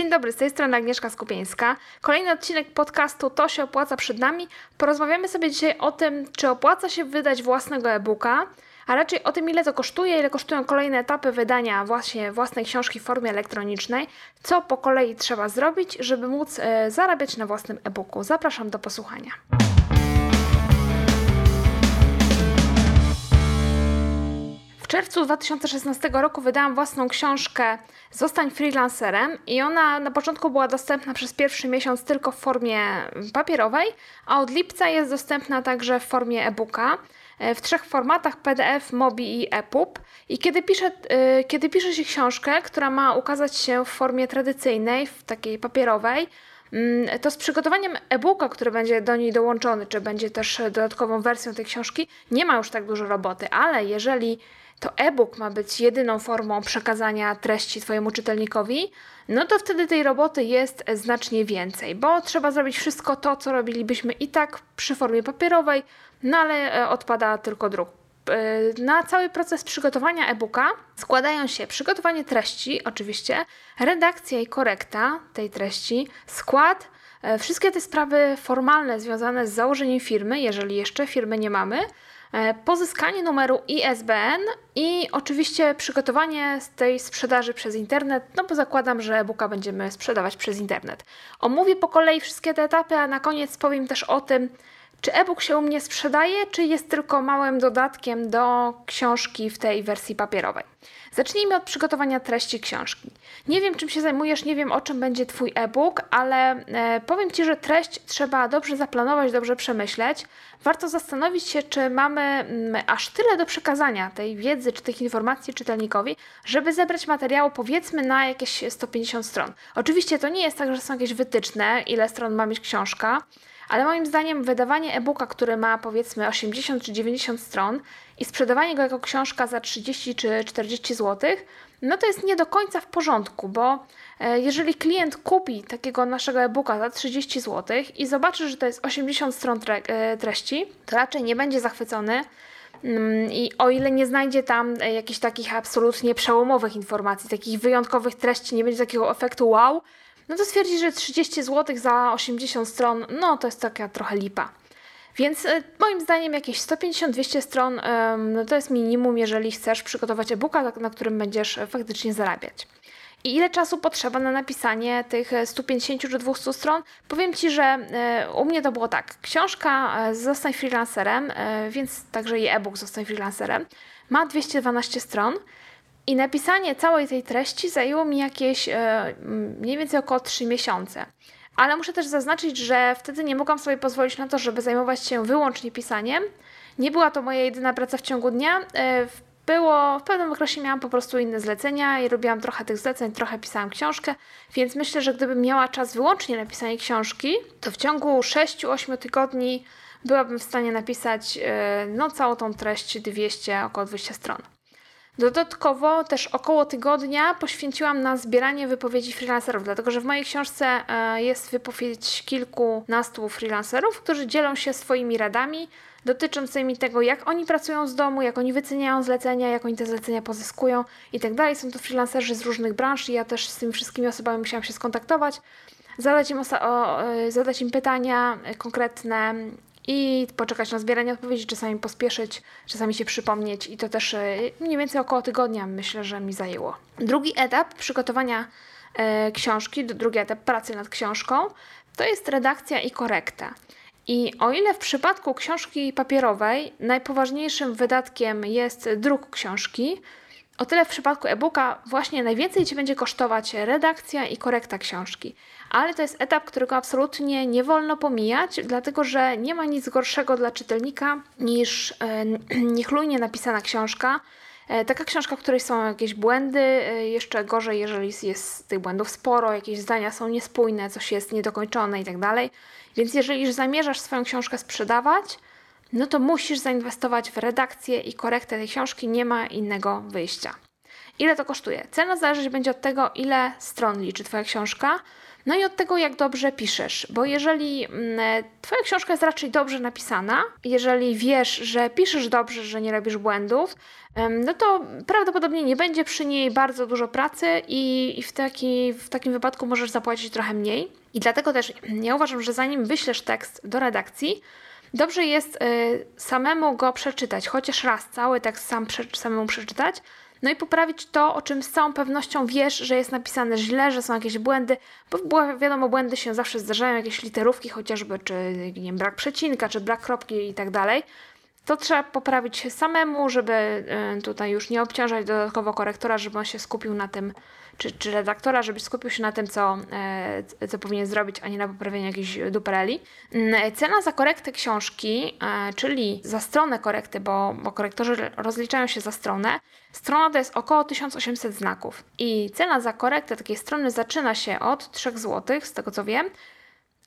Dzień dobry, z tej strony Agnieszka Skupieńska. Kolejny odcinek podcastu To się opłaca przed nami. Porozmawiamy sobie dzisiaj o tym, czy opłaca się wydać własnego e-booka, a raczej o tym, ile to kosztuje, ile kosztują kolejne etapy wydania właśnie własnej książki w formie elektronicznej, co po kolei trzeba zrobić, żeby móc e, zarabiać na własnym e-booku. Zapraszam do posłuchania. Czerwcu 2016 roku wydałam własną książkę Zostań freelancerem i ona na początku była dostępna przez pierwszy miesiąc tylko w formie papierowej, a od lipca jest dostępna także w formie e-booka e, w trzech formatach PDF, Mobi i EPUB. I kiedy pisze, e, kiedy pisze się książkę, która ma ukazać się w formie tradycyjnej, w takiej papierowej, mm, to z przygotowaniem e-booka, który będzie do niej dołączony, czy będzie też dodatkową wersją tej książki, nie ma już tak dużo roboty, ale jeżeli to e-book ma być jedyną formą przekazania treści Twojemu czytelnikowi, no to wtedy tej roboty jest znacznie więcej, bo trzeba zrobić wszystko to, co robilibyśmy i tak przy formie papierowej, no ale e, odpada tylko druk. E, na cały proces przygotowania e-booka składają się przygotowanie treści, oczywiście, redakcja i korekta tej treści, skład, e, wszystkie te sprawy formalne związane z założeniem firmy, jeżeli jeszcze firmy nie mamy, pozyskanie numeru ISBN i oczywiście przygotowanie tej sprzedaży przez internet, no bo zakładam, że e-booka będziemy sprzedawać przez internet. Omówię po kolei wszystkie te etapy, a na koniec powiem też o tym, czy e-book się u mnie sprzedaje, czy jest tylko małym dodatkiem do książki w tej wersji papierowej? Zacznijmy od przygotowania treści książki. Nie wiem, czym się zajmujesz, nie wiem, o czym będzie Twój e-book, ale e, powiem Ci, że treść trzeba dobrze zaplanować, dobrze przemyśleć. Warto zastanowić się, czy mamy mm, aż tyle do przekazania tej wiedzy czy tych informacji czytelnikowi, żeby zebrać materiału powiedzmy na jakieś 150 stron. Oczywiście to nie jest tak, że są jakieś wytyczne, ile stron ma mieć książka ale moim zdaniem wydawanie e-booka, który ma powiedzmy 80 czy 90 stron i sprzedawanie go jako książka za 30 czy 40 zł, no to jest nie do końca w porządku, bo e, jeżeli klient kupi takiego naszego e-booka za 30 zł i zobaczy, że to jest 80 stron e, treści, to raczej nie będzie zachwycony. Mm, I o ile nie znajdzie tam e, jakichś takich absolutnie przełomowych informacji, takich wyjątkowych treści, nie będzie takiego efektu wow, no to stwierdzi, że 30 zł za 80 stron, no to jest taka trochę lipa. Więc e, moim zdaniem jakieś 150-200 stron no to jest minimum, jeżeli chcesz przygotować e-booka, na którym będziesz e, faktycznie zarabiać. I ile czasu potrzeba na napisanie tych 150 czy 200 stron? Powiem Ci, że e, u mnie to było tak. Książka Zostań freelancerem, więc także i e-book Zostań freelancerem, ma 212 stron. I napisanie całej tej treści zajęło mi jakieś e, mniej więcej około 3 miesiące. Ale muszę też zaznaczyć, że wtedy nie mogłam sobie pozwolić na to, żeby zajmować się wyłącznie pisaniem. Nie była to moja jedyna praca w ciągu dnia. E, było, w pewnym okresie miałam po prostu inne zlecenia i robiłam trochę tych zleceń, trochę pisałam książkę, więc myślę, że gdybym miała czas wyłącznie na pisanie książki, to w ciągu 6-8 tygodni byłabym w stanie napisać e, no, całą tą treść 200, około 200 stron. Dodatkowo też około tygodnia poświęciłam na zbieranie wypowiedzi freelancerów, dlatego że w mojej książce e, jest wypowiedź kilkunastu freelancerów, którzy dzielą się swoimi radami dotyczącymi tego, jak oni pracują z domu, jak oni wyceniają zlecenia, jak oni te zlecenia pozyskują i tak dalej. Są to freelancerzy z różnych branż i ja też z tymi wszystkimi osobami musiałam się skontaktować, zadać im, e, zadać im pytania konkretne, i poczekać na zbieranie odpowiedzi, czasami pospieszyć, czasami się przypomnieć i to też e, mniej więcej około tygodnia myślę, że mi zajęło. Drugi etap przygotowania e, książki, drugi etap pracy nad książką to jest redakcja i korekta. I o ile w przypadku książki papierowej najpoważniejszym wydatkiem jest druk książki, o tyle w przypadku e-booka właśnie najwięcej Ci będzie kosztować redakcja i korekta książki. Ale to jest etap, którego absolutnie nie wolno pomijać, dlatego że nie ma nic gorszego dla czytelnika niż e, niechlujnie napisana książka. E, taka książka, w której są jakieś błędy, e, jeszcze gorzej, jeżeli jest tych błędów sporo, jakieś zdania są niespójne, coś jest niedokończone itd. Tak Więc jeżeli już zamierzasz swoją książkę sprzedawać, no to musisz zainwestować w redakcję i korektę tej książki, nie ma innego wyjścia. Ile to kosztuje? Cena zależeć będzie od tego, ile stron liczy Twoja książka. No i od tego, jak dobrze piszesz, bo jeżeli mm, Twoja książka jest raczej dobrze napisana, jeżeli wiesz, że piszesz dobrze, że nie robisz błędów, no to prawdopodobnie nie będzie przy niej bardzo dużo pracy i, w, taki, w takim wypadku możesz zapłacić trochę mniej. I dlatego też ja uważam, że zanim wyślesz tekst do redakcji, dobrze jest y, samemu go przeczytać, chociaż raz cały tekst sam samemu przeczytać, no i poprawić to, o czym z całą pewnością wiesz, że jest napisane źle, że są jakieś błędy, bo wiadomo, błędy się zawsze zdarzają, jakieś literówki chociażby, czy nie brak przecinka, czy brak kropki i tak dalej. To trzeba poprawić samemu, żeby y, tutaj już nie obciążać dodatkowo korektora, żeby on się skupił na tym, czy, czy redaktora, żeby skupił się na tym, co, e, co powinien zrobić, a nie na poprawieniu jakiejś dupereli. Mm, cena za korektę książki, e, czyli za stronę korekty, bo, bo korektorzy rozliczają się za stronę, strona to jest około 1800 znaków. I cena za korektę takiej strony zaczyna się od 3 zł, z tego co wiem,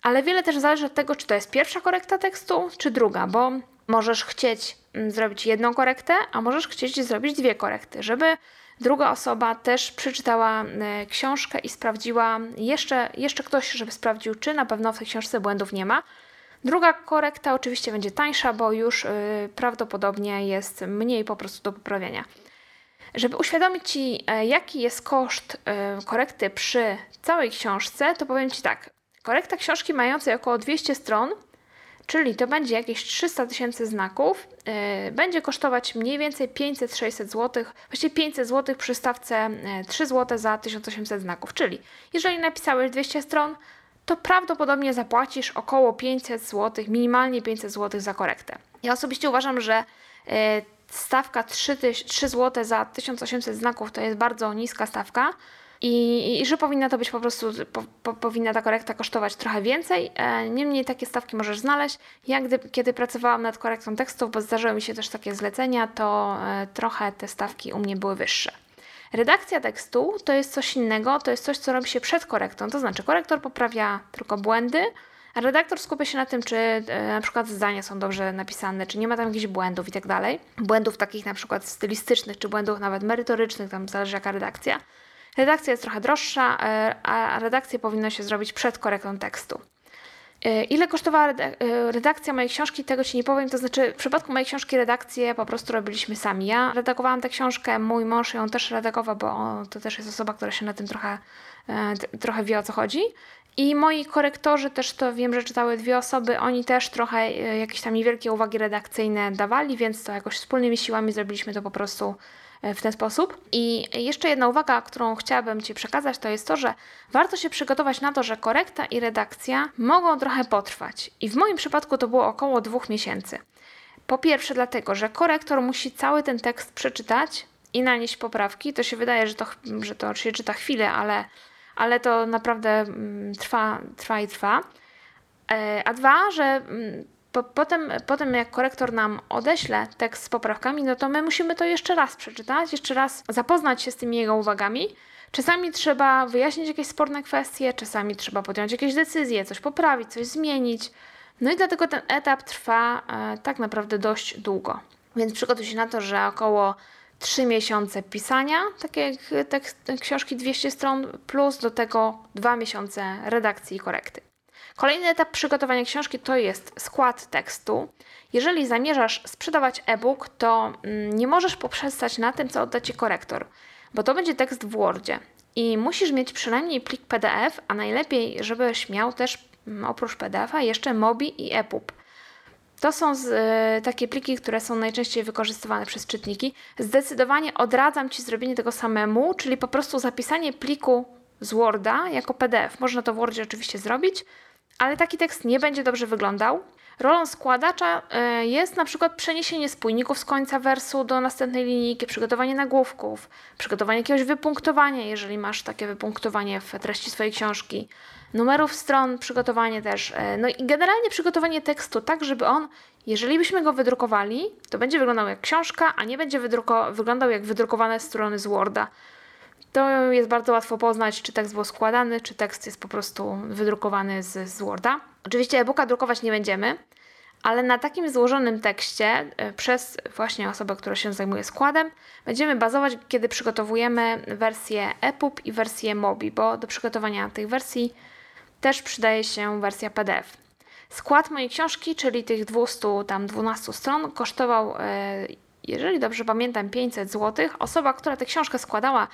ale wiele też zależy od tego, czy to jest pierwsza korekta tekstu, czy druga, bo możesz chcieć mm, zrobić jedną korektę, a możesz chcieć zrobić dwie korekty, żeby druga osoba też przeczytała e, książkę i sprawdziła, jeszcze, jeszcze ktoś, żeby sprawdził, czy na pewno w tej książce błędów nie ma. Druga korekta oczywiście będzie tańsza, bo już e, prawdopodobnie jest mniej po prostu do poprawienia. Żeby uświadomić Ci, e, jaki jest koszt korekty przy całej książce, to powiem Ci tak. Korekta książki mającej około 200 stron czyli to będzie jakieś 300 tysięcy znaków, yy, będzie kosztować mniej więcej 500-600 zł, właściwie 500 zł przy stawce 3 zł za 1800 znaków, czyli jeżeli napisałeś 200 stron, to prawdopodobnie zapłacisz około 500 zł, minimalnie 500 zł za korektę. Ja osobiście uważam, że yy, stawka 3, 3 zł za 1800 znaków to jest bardzo niska stawka, i, i że powinna to być po prostu, po, po, powinna ta korekta kosztować trochę więcej. E, niemniej takie stawki możesz znaleźć. Ja gdy, kiedy pracowałam nad korektą tekstów, bo zdarzyły mi się też takie zlecenia, to e, trochę te stawki u mnie były wyższe. Redakcja tekstu to jest coś innego, to jest coś, co robi się przed korektą. To znaczy, korektor poprawia tylko błędy, a redaktor skupia się na tym, czy e, na przykład zdania są dobrze napisane, czy nie ma tam jakichś błędów i tak dalej. Błędów takich na przykład stylistycznych, czy błędów nawet merytorycznych, tam zależy jaka redakcja. Redakcja jest trochę droższa, e, a redakcję powinno się zrobić przed korektą tekstu. E, ile kosztowała e, redakcja mojej książki, tego Ci nie powiem. To znaczy, w przypadku mojej książki redakcję po prostu robiliśmy sami. Ja redagowałam tę książkę, mój mąż ją też redagował, bo to też jest osoba, która się na tym trochę, trochę wie o co chodzi. I moi korektorzy też to wiem, że czytały dwie osoby, oni też trochę jakieś tam niewielkie uwagi redakcyjne dawali, więc to jakoś wspólnymi siłami zrobiliśmy to po prostu w ten sposób. I jeszcze jedna uwaga, którą chciałabym Ci przekazać, to jest to, że warto się przygotować na to, że korekta i redakcja mogą trochę potrwać. I w moim przypadku to było około dwóch miesięcy. Po pierwsze, dlatego, że korektor musi cały ten tekst przeczytać i nanieść poprawki. To się wydaje, że to, że to się czyta chwilę, ale, ale to naprawdę mm, trwa, trwa i trwa. E, a dwa, że mm, po, potem, potem jak korektor nam odeśle tekst z poprawkami, no to my musimy to jeszcze raz przeczytać, jeszcze raz zapoznać się z tymi jego uwagami. Czasami trzeba wyjaśnić jakieś sporne kwestie, czasami trzeba podjąć jakieś decyzje, coś poprawić, coś zmienić. No i dlatego ten etap trwa e, tak naprawdę dość długo. Więc przygotuj się na to, że około 3 miesiące pisania, takie jak tekst, książki 200 stron, plus do tego 2 miesiące redakcji i korekty. Kolejny etap przygotowania książki to jest skład tekstu. Jeżeli zamierzasz sprzedawać e-book, to mm, nie możesz poprzestać na tym, co odda Ci korektor, bo to będzie tekst w Wordzie i musisz mieć przynajmniej plik PDF, a najlepiej, żebyś miał też mm, oprócz PDF-a jeszcze Mobi i EPUB. To są z, y, takie pliki, które są najczęściej wykorzystywane przez czytniki. Zdecydowanie odradzam Ci zrobienie tego samemu, czyli po prostu zapisanie pliku z Worda jako PDF. Można to w Wordzie oczywiście zrobić, ale taki tekst nie będzie dobrze wyglądał. Rolą składacza e, jest na przykład przeniesienie spójników z końca wersu do następnej linijki, przygotowanie nagłówków, przygotowanie jakiegoś wypunktowania, jeżeli masz takie wypunktowanie w treści swojej książki, numerów stron, przygotowanie też, e, no i generalnie przygotowanie tekstu tak, żeby on, jeżeli byśmy go wydrukowali, to będzie wyglądał jak książka, a nie będzie wyglądał jak wydrukowane strony z Worda to jest bardzo łatwo poznać, czy tekst był składany, czy tekst jest po prostu wydrukowany z, z Worda. Oczywiście e-booka drukować nie będziemy, ale na takim złożonym tekście e, przez właśnie osobę, która się zajmuje składem, będziemy bazować, kiedy przygotowujemy wersję EPUB i wersję MOBI, bo do przygotowania tych wersji też przydaje się wersja PDF. Skład mojej książki, czyli tych 200, tam 12 stron, kosztował, e, jeżeli dobrze pamiętam, 500 zł. Osoba, która tę książkę składała,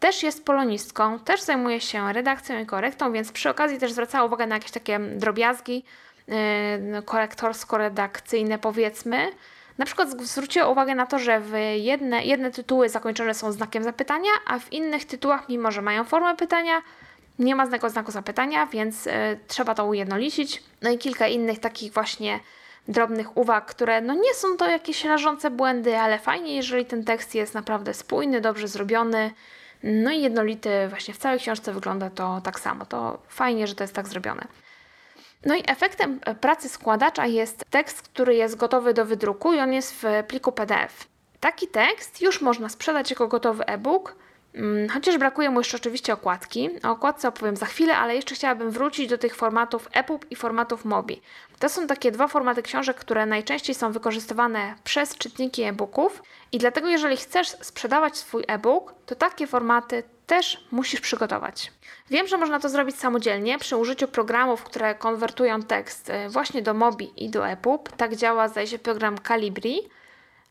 też jest polonistką, też zajmuje się redakcją i korektą, więc przy okazji też zwracała uwagę na jakieś takie drobiazgi e, korektorsko-redakcyjne, powiedzmy. Na przykład zwróciła uwagę na to, że w jedne, jedne tytuły zakończone są znakiem zapytania, a w innych tytułach, mimo że mają formę pytania, nie ma znaku, znaku zapytania, więc y, trzeba to ujednolicić. No i kilka innych takich właśnie drobnych uwag, które no nie są to jakieś rażące błędy, ale fajnie, jeżeli ten tekst jest naprawdę spójny, dobrze zrobiony, no i jednolity właśnie w całej książce wygląda to tak samo. To fajnie, że to jest tak zrobione. No i efektem e, pracy składacza jest tekst, który jest gotowy do wydruku i on jest w pliku PDF. Taki tekst już można sprzedać jako gotowy e-book, chociaż brakuje mu jeszcze oczywiście okładki. O okładce opowiem za chwilę, ale jeszcze chciałabym wrócić do tych formatów EPUB i formatów MOBI. To są takie dwa formaty książek, które najczęściej są wykorzystywane przez czytniki e-booków i dlatego jeżeli chcesz sprzedawać swój e-book, to takie formaty też musisz przygotować. Wiem, że można to zrobić samodzielnie przy użyciu programów, które konwertują tekst y, właśnie do Mobi i do EPUB. Tak działa, zdaje się, program Calibri.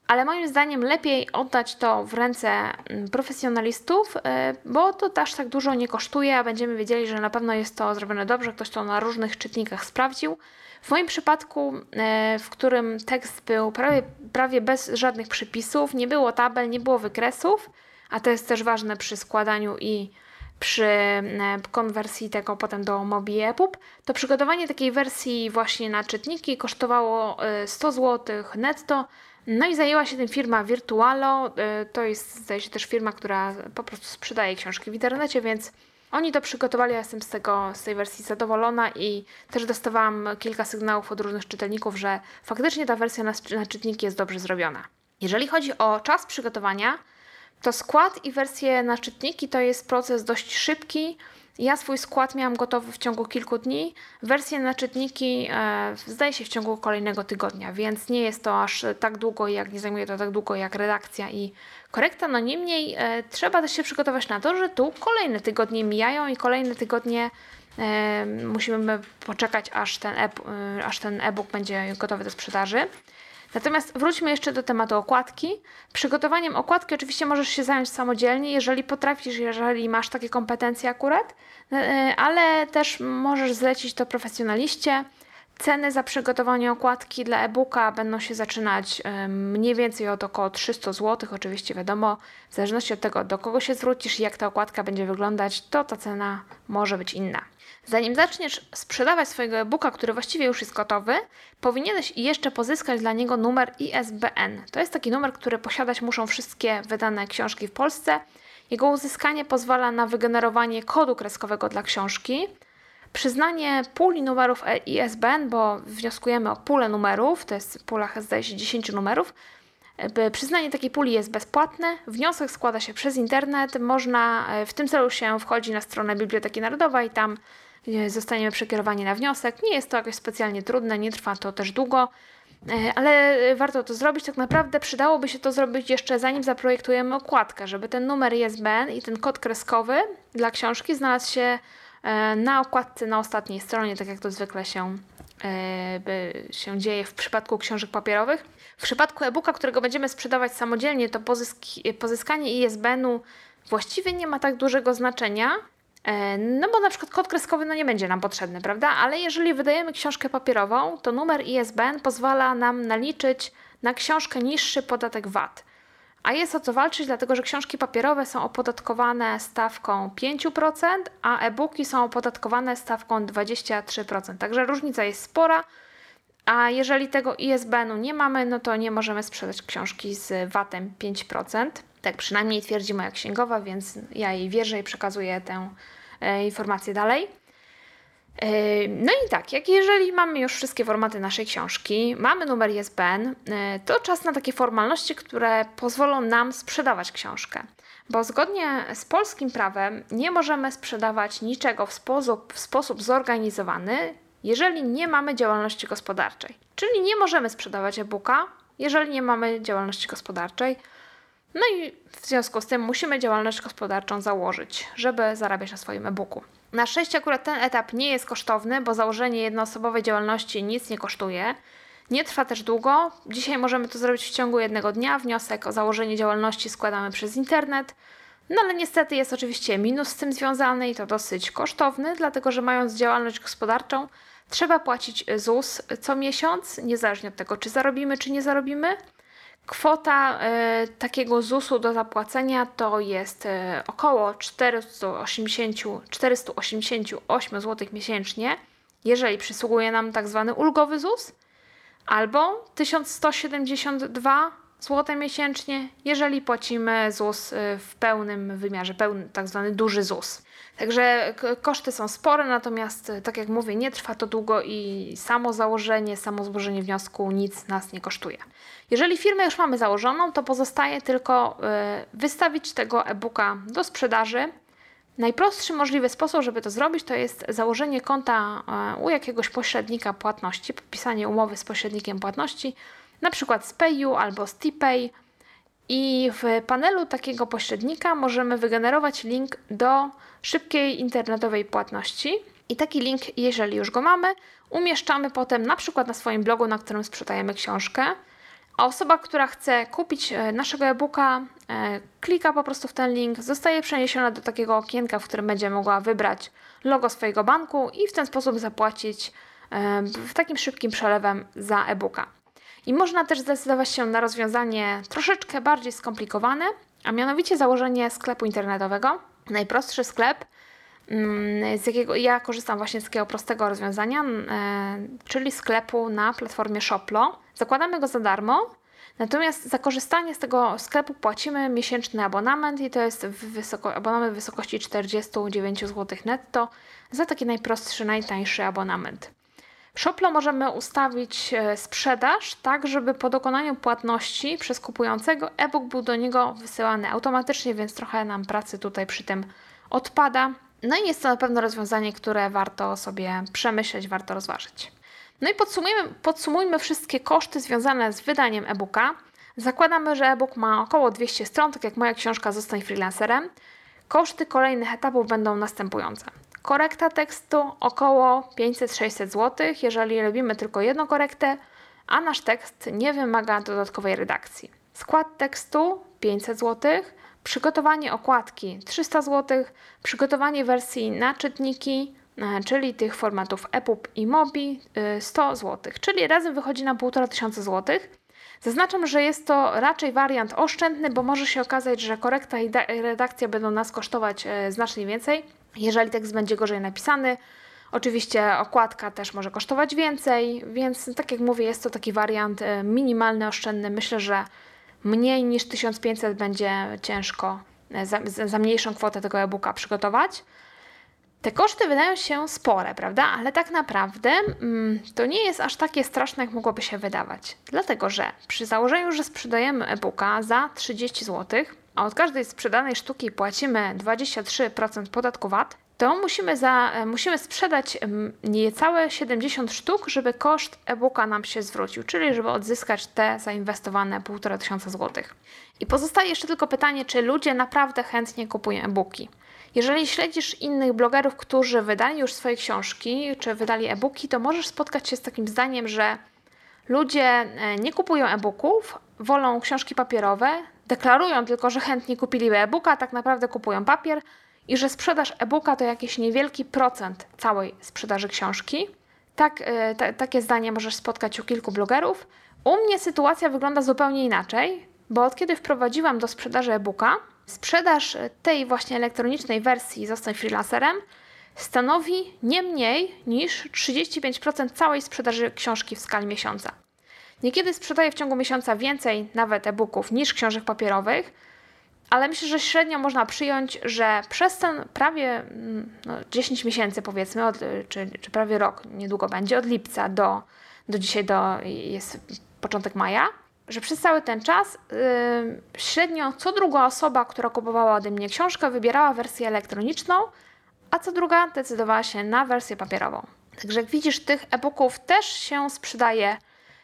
Ale moim zdaniem lepiej oddać to w ręce mm, profesjonalistów, y, bo to też tak dużo nie kosztuje, a będziemy wiedzieli, że na pewno jest to zrobione dobrze, ktoś to na różnych czytnikach sprawdził. W moim przypadku, y, w którym tekst był prawie, prawie bez żadnych przypisów, nie było tabel, nie było wykresów, a to jest też ważne przy składaniu i przy e, konwersji tego potem do Mobi EPUB, to przygotowanie takiej wersji właśnie na czytniki kosztowało 100 e, zł netto. No i zajęła się tym firma Virtualo. E, to jest, zdaje się, też firma, która po prostu sprzedaje książki w internecie, więc oni to przygotowali. Ja jestem z, tego, z tej wersji zadowolona i też dostawałam kilka sygnałów od różnych czytelników, że faktycznie ta wersja na, na czytniki jest dobrze zrobiona. Jeżeli chodzi o czas przygotowania, to skład i wersje na czytniki to jest proces dość szybki. Ja swój skład miałam gotowy w ciągu kilku dni. Wersje na czytniki e, zdaje się w ciągu kolejnego tygodnia, więc nie jest to aż tak długo, jak nie zajmuje to tak długo jak redakcja i korekta. No niemniej e, trzeba też się przygotować na to, że tu kolejne tygodnie mijają i kolejne tygodnie e, musimy poczekać, aż ten e, aż ten e-book będzie gotowy do sprzedaży. Natomiast wróćmy jeszcze do tematu okładki. Przygotowaniem okładki oczywiście możesz się zająć samodzielnie, jeżeli potrafisz, jeżeli masz takie kompetencje akurat, e, ale też możesz zlecić to profesjonaliście. Ceny za przygotowanie okładki dla e-booka będą się zaczynać mniej więcej od około 300 zł. Oczywiście wiadomo, w zależności od tego, do kogo się zwrócisz i jak ta okładka będzie wyglądać, to ta cena może być inna. Zanim zaczniesz sprzedawać swojego e-booka, który właściwie już jest gotowy, powinieneś jeszcze pozyskać dla niego numer ISBN. To jest taki numer, który posiadać muszą wszystkie wydane książki w Polsce. Jego uzyskanie pozwala na wygenerowanie kodu kreskowego dla książki, przyznanie puli numerów ISBN, bo wnioskujemy o pulę numerów, to jest pula zdaje się 10 numerów. Przyznanie takiej puli jest bezpłatne. Wniosek składa się przez internet. Można w tym celu się wchodzi na stronę Biblioteki Narodowej, tam zostaniemy przekierowani na wniosek. Nie jest to jakoś specjalnie trudne, nie trwa to też długo, e, ale warto to zrobić. Tak naprawdę przydałoby się to zrobić jeszcze zanim zaprojektujemy okładkę, żeby ten numer ISBN i ten kod kreskowy dla książki znalazł się e, na okładce na ostatniej stronie, tak jak to zwykle się, e, się dzieje w przypadku książek papierowych. W przypadku e-booka, którego będziemy sprzedawać samodzielnie, to pozyskanie ISBN-u właściwie nie ma tak dużego znaczenia, E, no bo na przykład kod kreskowy no nie będzie nam potrzebny, prawda? Ale jeżeli wydajemy książkę papierową, to numer ISBN pozwala nam naliczyć na książkę niższy podatek VAT. A jest o co walczyć, dlatego że książki papierowe są opodatkowane stawką 5%, a e-booki są opodatkowane stawką 23%. Także różnica jest spora. A jeżeli tego ISBN-u nie mamy, no to nie możemy sprzedać książki z VAT-em 5%. Tak przynajmniej twierdzi moja księgowa, więc ja jej wierzę i przekazuję tę e, informację dalej. E, no i tak, jak jeżeli mamy już wszystkie formaty naszej książki, mamy numer ISBN, e, to czas na takie formalności, które pozwolą nam sprzedawać książkę. Bo zgodnie z polskim prawem nie możemy sprzedawać niczego w sposób, w sposób zorganizowany, jeżeli nie mamy działalności gospodarczej. Czyli nie możemy sprzedawać e-booka, jeżeli nie mamy działalności gospodarczej. No i w związku z tym musimy działalność gospodarczą założyć, żeby zarabiać na swoim e-booku. Na szczęście akurat ten etap nie jest kosztowny, bo założenie jednoosobowej działalności nic nie kosztuje. Nie trwa też długo. Dzisiaj możemy to zrobić w ciągu jednego dnia. Wniosek o założenie działalności składamy przez internet. No ale niestety jest oczywiście minus z tym związany i to dosyć kosztowny, dlatego że mając działalność gospodarczą, trzeba płacić ZUS co miesiąc, niezależnie od tego, czy zarobimy, czy nie zarobimy. Kwota y, takiego ZUS-u do zapłacenia to jest y, około 480, 488 zł miesięcznie, jeżeli przysługuje nam tak zwany ulgowy ZUS, albo 1172 zł miesięcznie, jeżeli płacimy ZUS y, w pełnym wymiarze, pełny, tak zwany duży ZUS. Także koszty są spore, natomiast tak jak mówię, nie trwa to długo i samo założenie, samo złożenie wniosku nic nas nie kosztuje. Jeżeli firmę już mamy założoną, to pozostaje tylko y, wystawić tego e-booka do sprzedaży. Najprostszy możliwy sposób, żeby to zrobić, to jest założenie konta y, u jakiegoś pośrednika płatności, podpisanie umowy z pośrednikiem płatności, na przykład z PayU albo z TPay. I w panelu takiego pośrednika możemy wygenerować link do szybkiej internetowej płatności. I taki link, jeżeli już go mamy, umieszczamy potem na przykład na swoim blogu, na którym sprzedajemy książkę. A osoba, która chce kupić e, naszego e-booka, e, klika po prostu w ten link, zostaje przeniesiona do takiego okienka, w którym będzie mogła wybrać logo swojego banku i w ten sposób zapłacić e, w takim szybkim przelewem za e-booka. I można też zdecydować się na rozwiązanie troszeczkę bardziej skomplikowane, a mianowicie założenie sklepu internetowego. Najprostszy sklep, mm, z jakiego ja korzystam właśnie z takiego prostego rozwiązania, czyli sklepu na platformie Shoplo. Zakładamy go za darmo, natomiast za korzystanie z tego sklepu płacimy miesięczny abonament i to jest wysoko, abonament w wysokości 49 zł netto za taki najprostszy, najtańszy abonament. Shoplo możemy ustawić e, sprzedaż tak, żeby po dokonaniu płatności przez kupującego e-book był do niego wysyłany automatycznie, więc trochę nam pracy tutaj przy tym odpada. No i jest to na pewno rozwiązanie, które warto sobie przemyśleć, warto rozważyć. No i podsumujmy, podsumujmy wszystkie koszty związane z wydaniem e-booka. Zakładamy, że e-book ma około 200 stron, tak jak moja książka Zostań freelancerem. Koszty kolejnych etapów będą następujące. Korekta tekstu około 500-600 zł, jeżeli robimy tylko jedną korektę, a nasz tekst nie wymaga dodatkowej redakcji. Skład tekstu 500 zł, przygotowanie okładki 300 zł, przygotowanie wersji na czytniki E, czyli tych formatów EPUB i MOBI 100 e, zł, czyli razem wychodzi na 1500 zł. Zaznaczam, że jest to raczej wariant oszczędny, bo może się okazać, że korekta i redakcja będą nas kosztować e, znacznie więcej, jeżeli tekst będzie gorzej napisany. Oczywiście okładka też może kosztować więcej, więc tak jak mówię, jest to taki wariant minimalny, oszczędny. Myślę, że mniej niż 1500 będzie ciężko za, za mniejszą kwotę tego e-booka przygotować. Te koszty wydają się spore, prawda? Ale tak naprawdę mm, to nie jest aż takie straszne, jak mogłoby się wydawać. Dlatego, że przy założeniu, że sprzedajemy e-booka za 30 zł, a od każdej sprzedanej sztuki płacimy 23% podatku VAT, to musimy, za, e, musimy sprzedać niecałe 70 sztuk, żeby koszt e-booka nam się zwrócił, czyli żeby odzyskać te zainwestowane 1500 zł. I pozostaje jeszcze tylko pytanie, czy ludzie naprawdę chętnie kupują e-booki. Jeżeli śledzisz innych blogerów, którzy wydali już swoje książki, czy wydali e-booki, to możesz spotkać się z takim zdaniem, że ludzie e, nie kupują e-booków, wolą książki papierowe, deklarują tylko, że chętnie kupili e-booka, tak naprawdę kupują papier i że sprzedaż e-booka to jakiś niewielki procent całej sprzedaży książki. Tak, e, takie zdanie możesz spotkać u kilku blogerów. U mnie sytuacja wygląda zupełnie inaczej, bo od kiedy wprowadziłam do sprzedaży e-booka, Sprzedaż tej właśnie elektronicznej wersji Zostań freelancerem stanowi nie mniej niż 35% całej sprzedaży książki w skali miesiąca. Niekiedy sprzedaję w ciągu miesiąca więcej nawet e-booków niż książek papierowych, ale myślę, że średnio można przyjąć, że przez ten prawie mm, no, 10 miesięcy powiedzmy, od, czy, czy prawie rok niedługo będzie, od lipca do, do dzisiaj do, jest początek maja, że przez cały ten czas yy, średnio co druga osoba, która kupowała ode mnie książkę, wybierała wersję elektroniczną, a co druga decydowała się na wersję papierową. Także jak widzisz, tych e-booków też się sprzedaje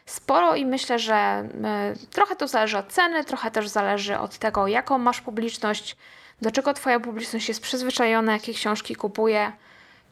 sporo i myślę, że yy, trochę to zależy od ceny, trochę też zależy od tego, jaką masz publiczność, do czego Twoja publiczność jest przyzwyczajona, jakie książki kupuje.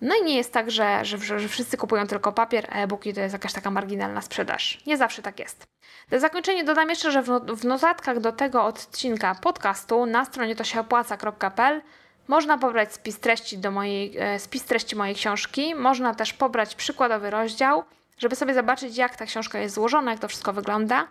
No i nie jest tak, że, że, że wszyscy kupują tylko papier, e-booki to jest jakaś taka marginalna sprzedaż. Nie zawsze tak jest. Na zakończenie dodam jeszcze, że w, no, w notatkach do tego odcinka podcastu na stronie to się opłaca.pl można pobrać spis treści, do mojej, e, spis treści mojej książki. Można też pobrać przykładowy rozdział, żeby sobie zobaczyć, jak ta książka jest złożona, jak to wszystko wygląda.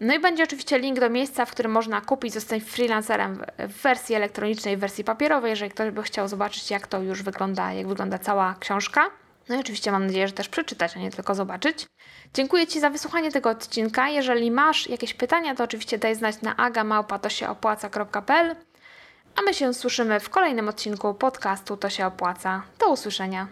No i będzie oczywiście link do miejsca, w którym można kupić, zostać freelancerem w wersji elektronicznej, w wersji papierowej, jeżeli ktoś by chciał zobaczyć, jak to już wygląda, jak wygląda cała książka. No i oczywiście mam nadzieję, że też przeczytać, a nie tylko zobaczyć. Dziękuję Ci za wysłuchanie tego odcinka. Jeżeli masz jakieś pytania, to oczywiście daj znać na agamałpa.to-się-opłaca.pl a my się słyszymy w kolejnym odcinku podcastu To się opłaca. Do usłyszenia.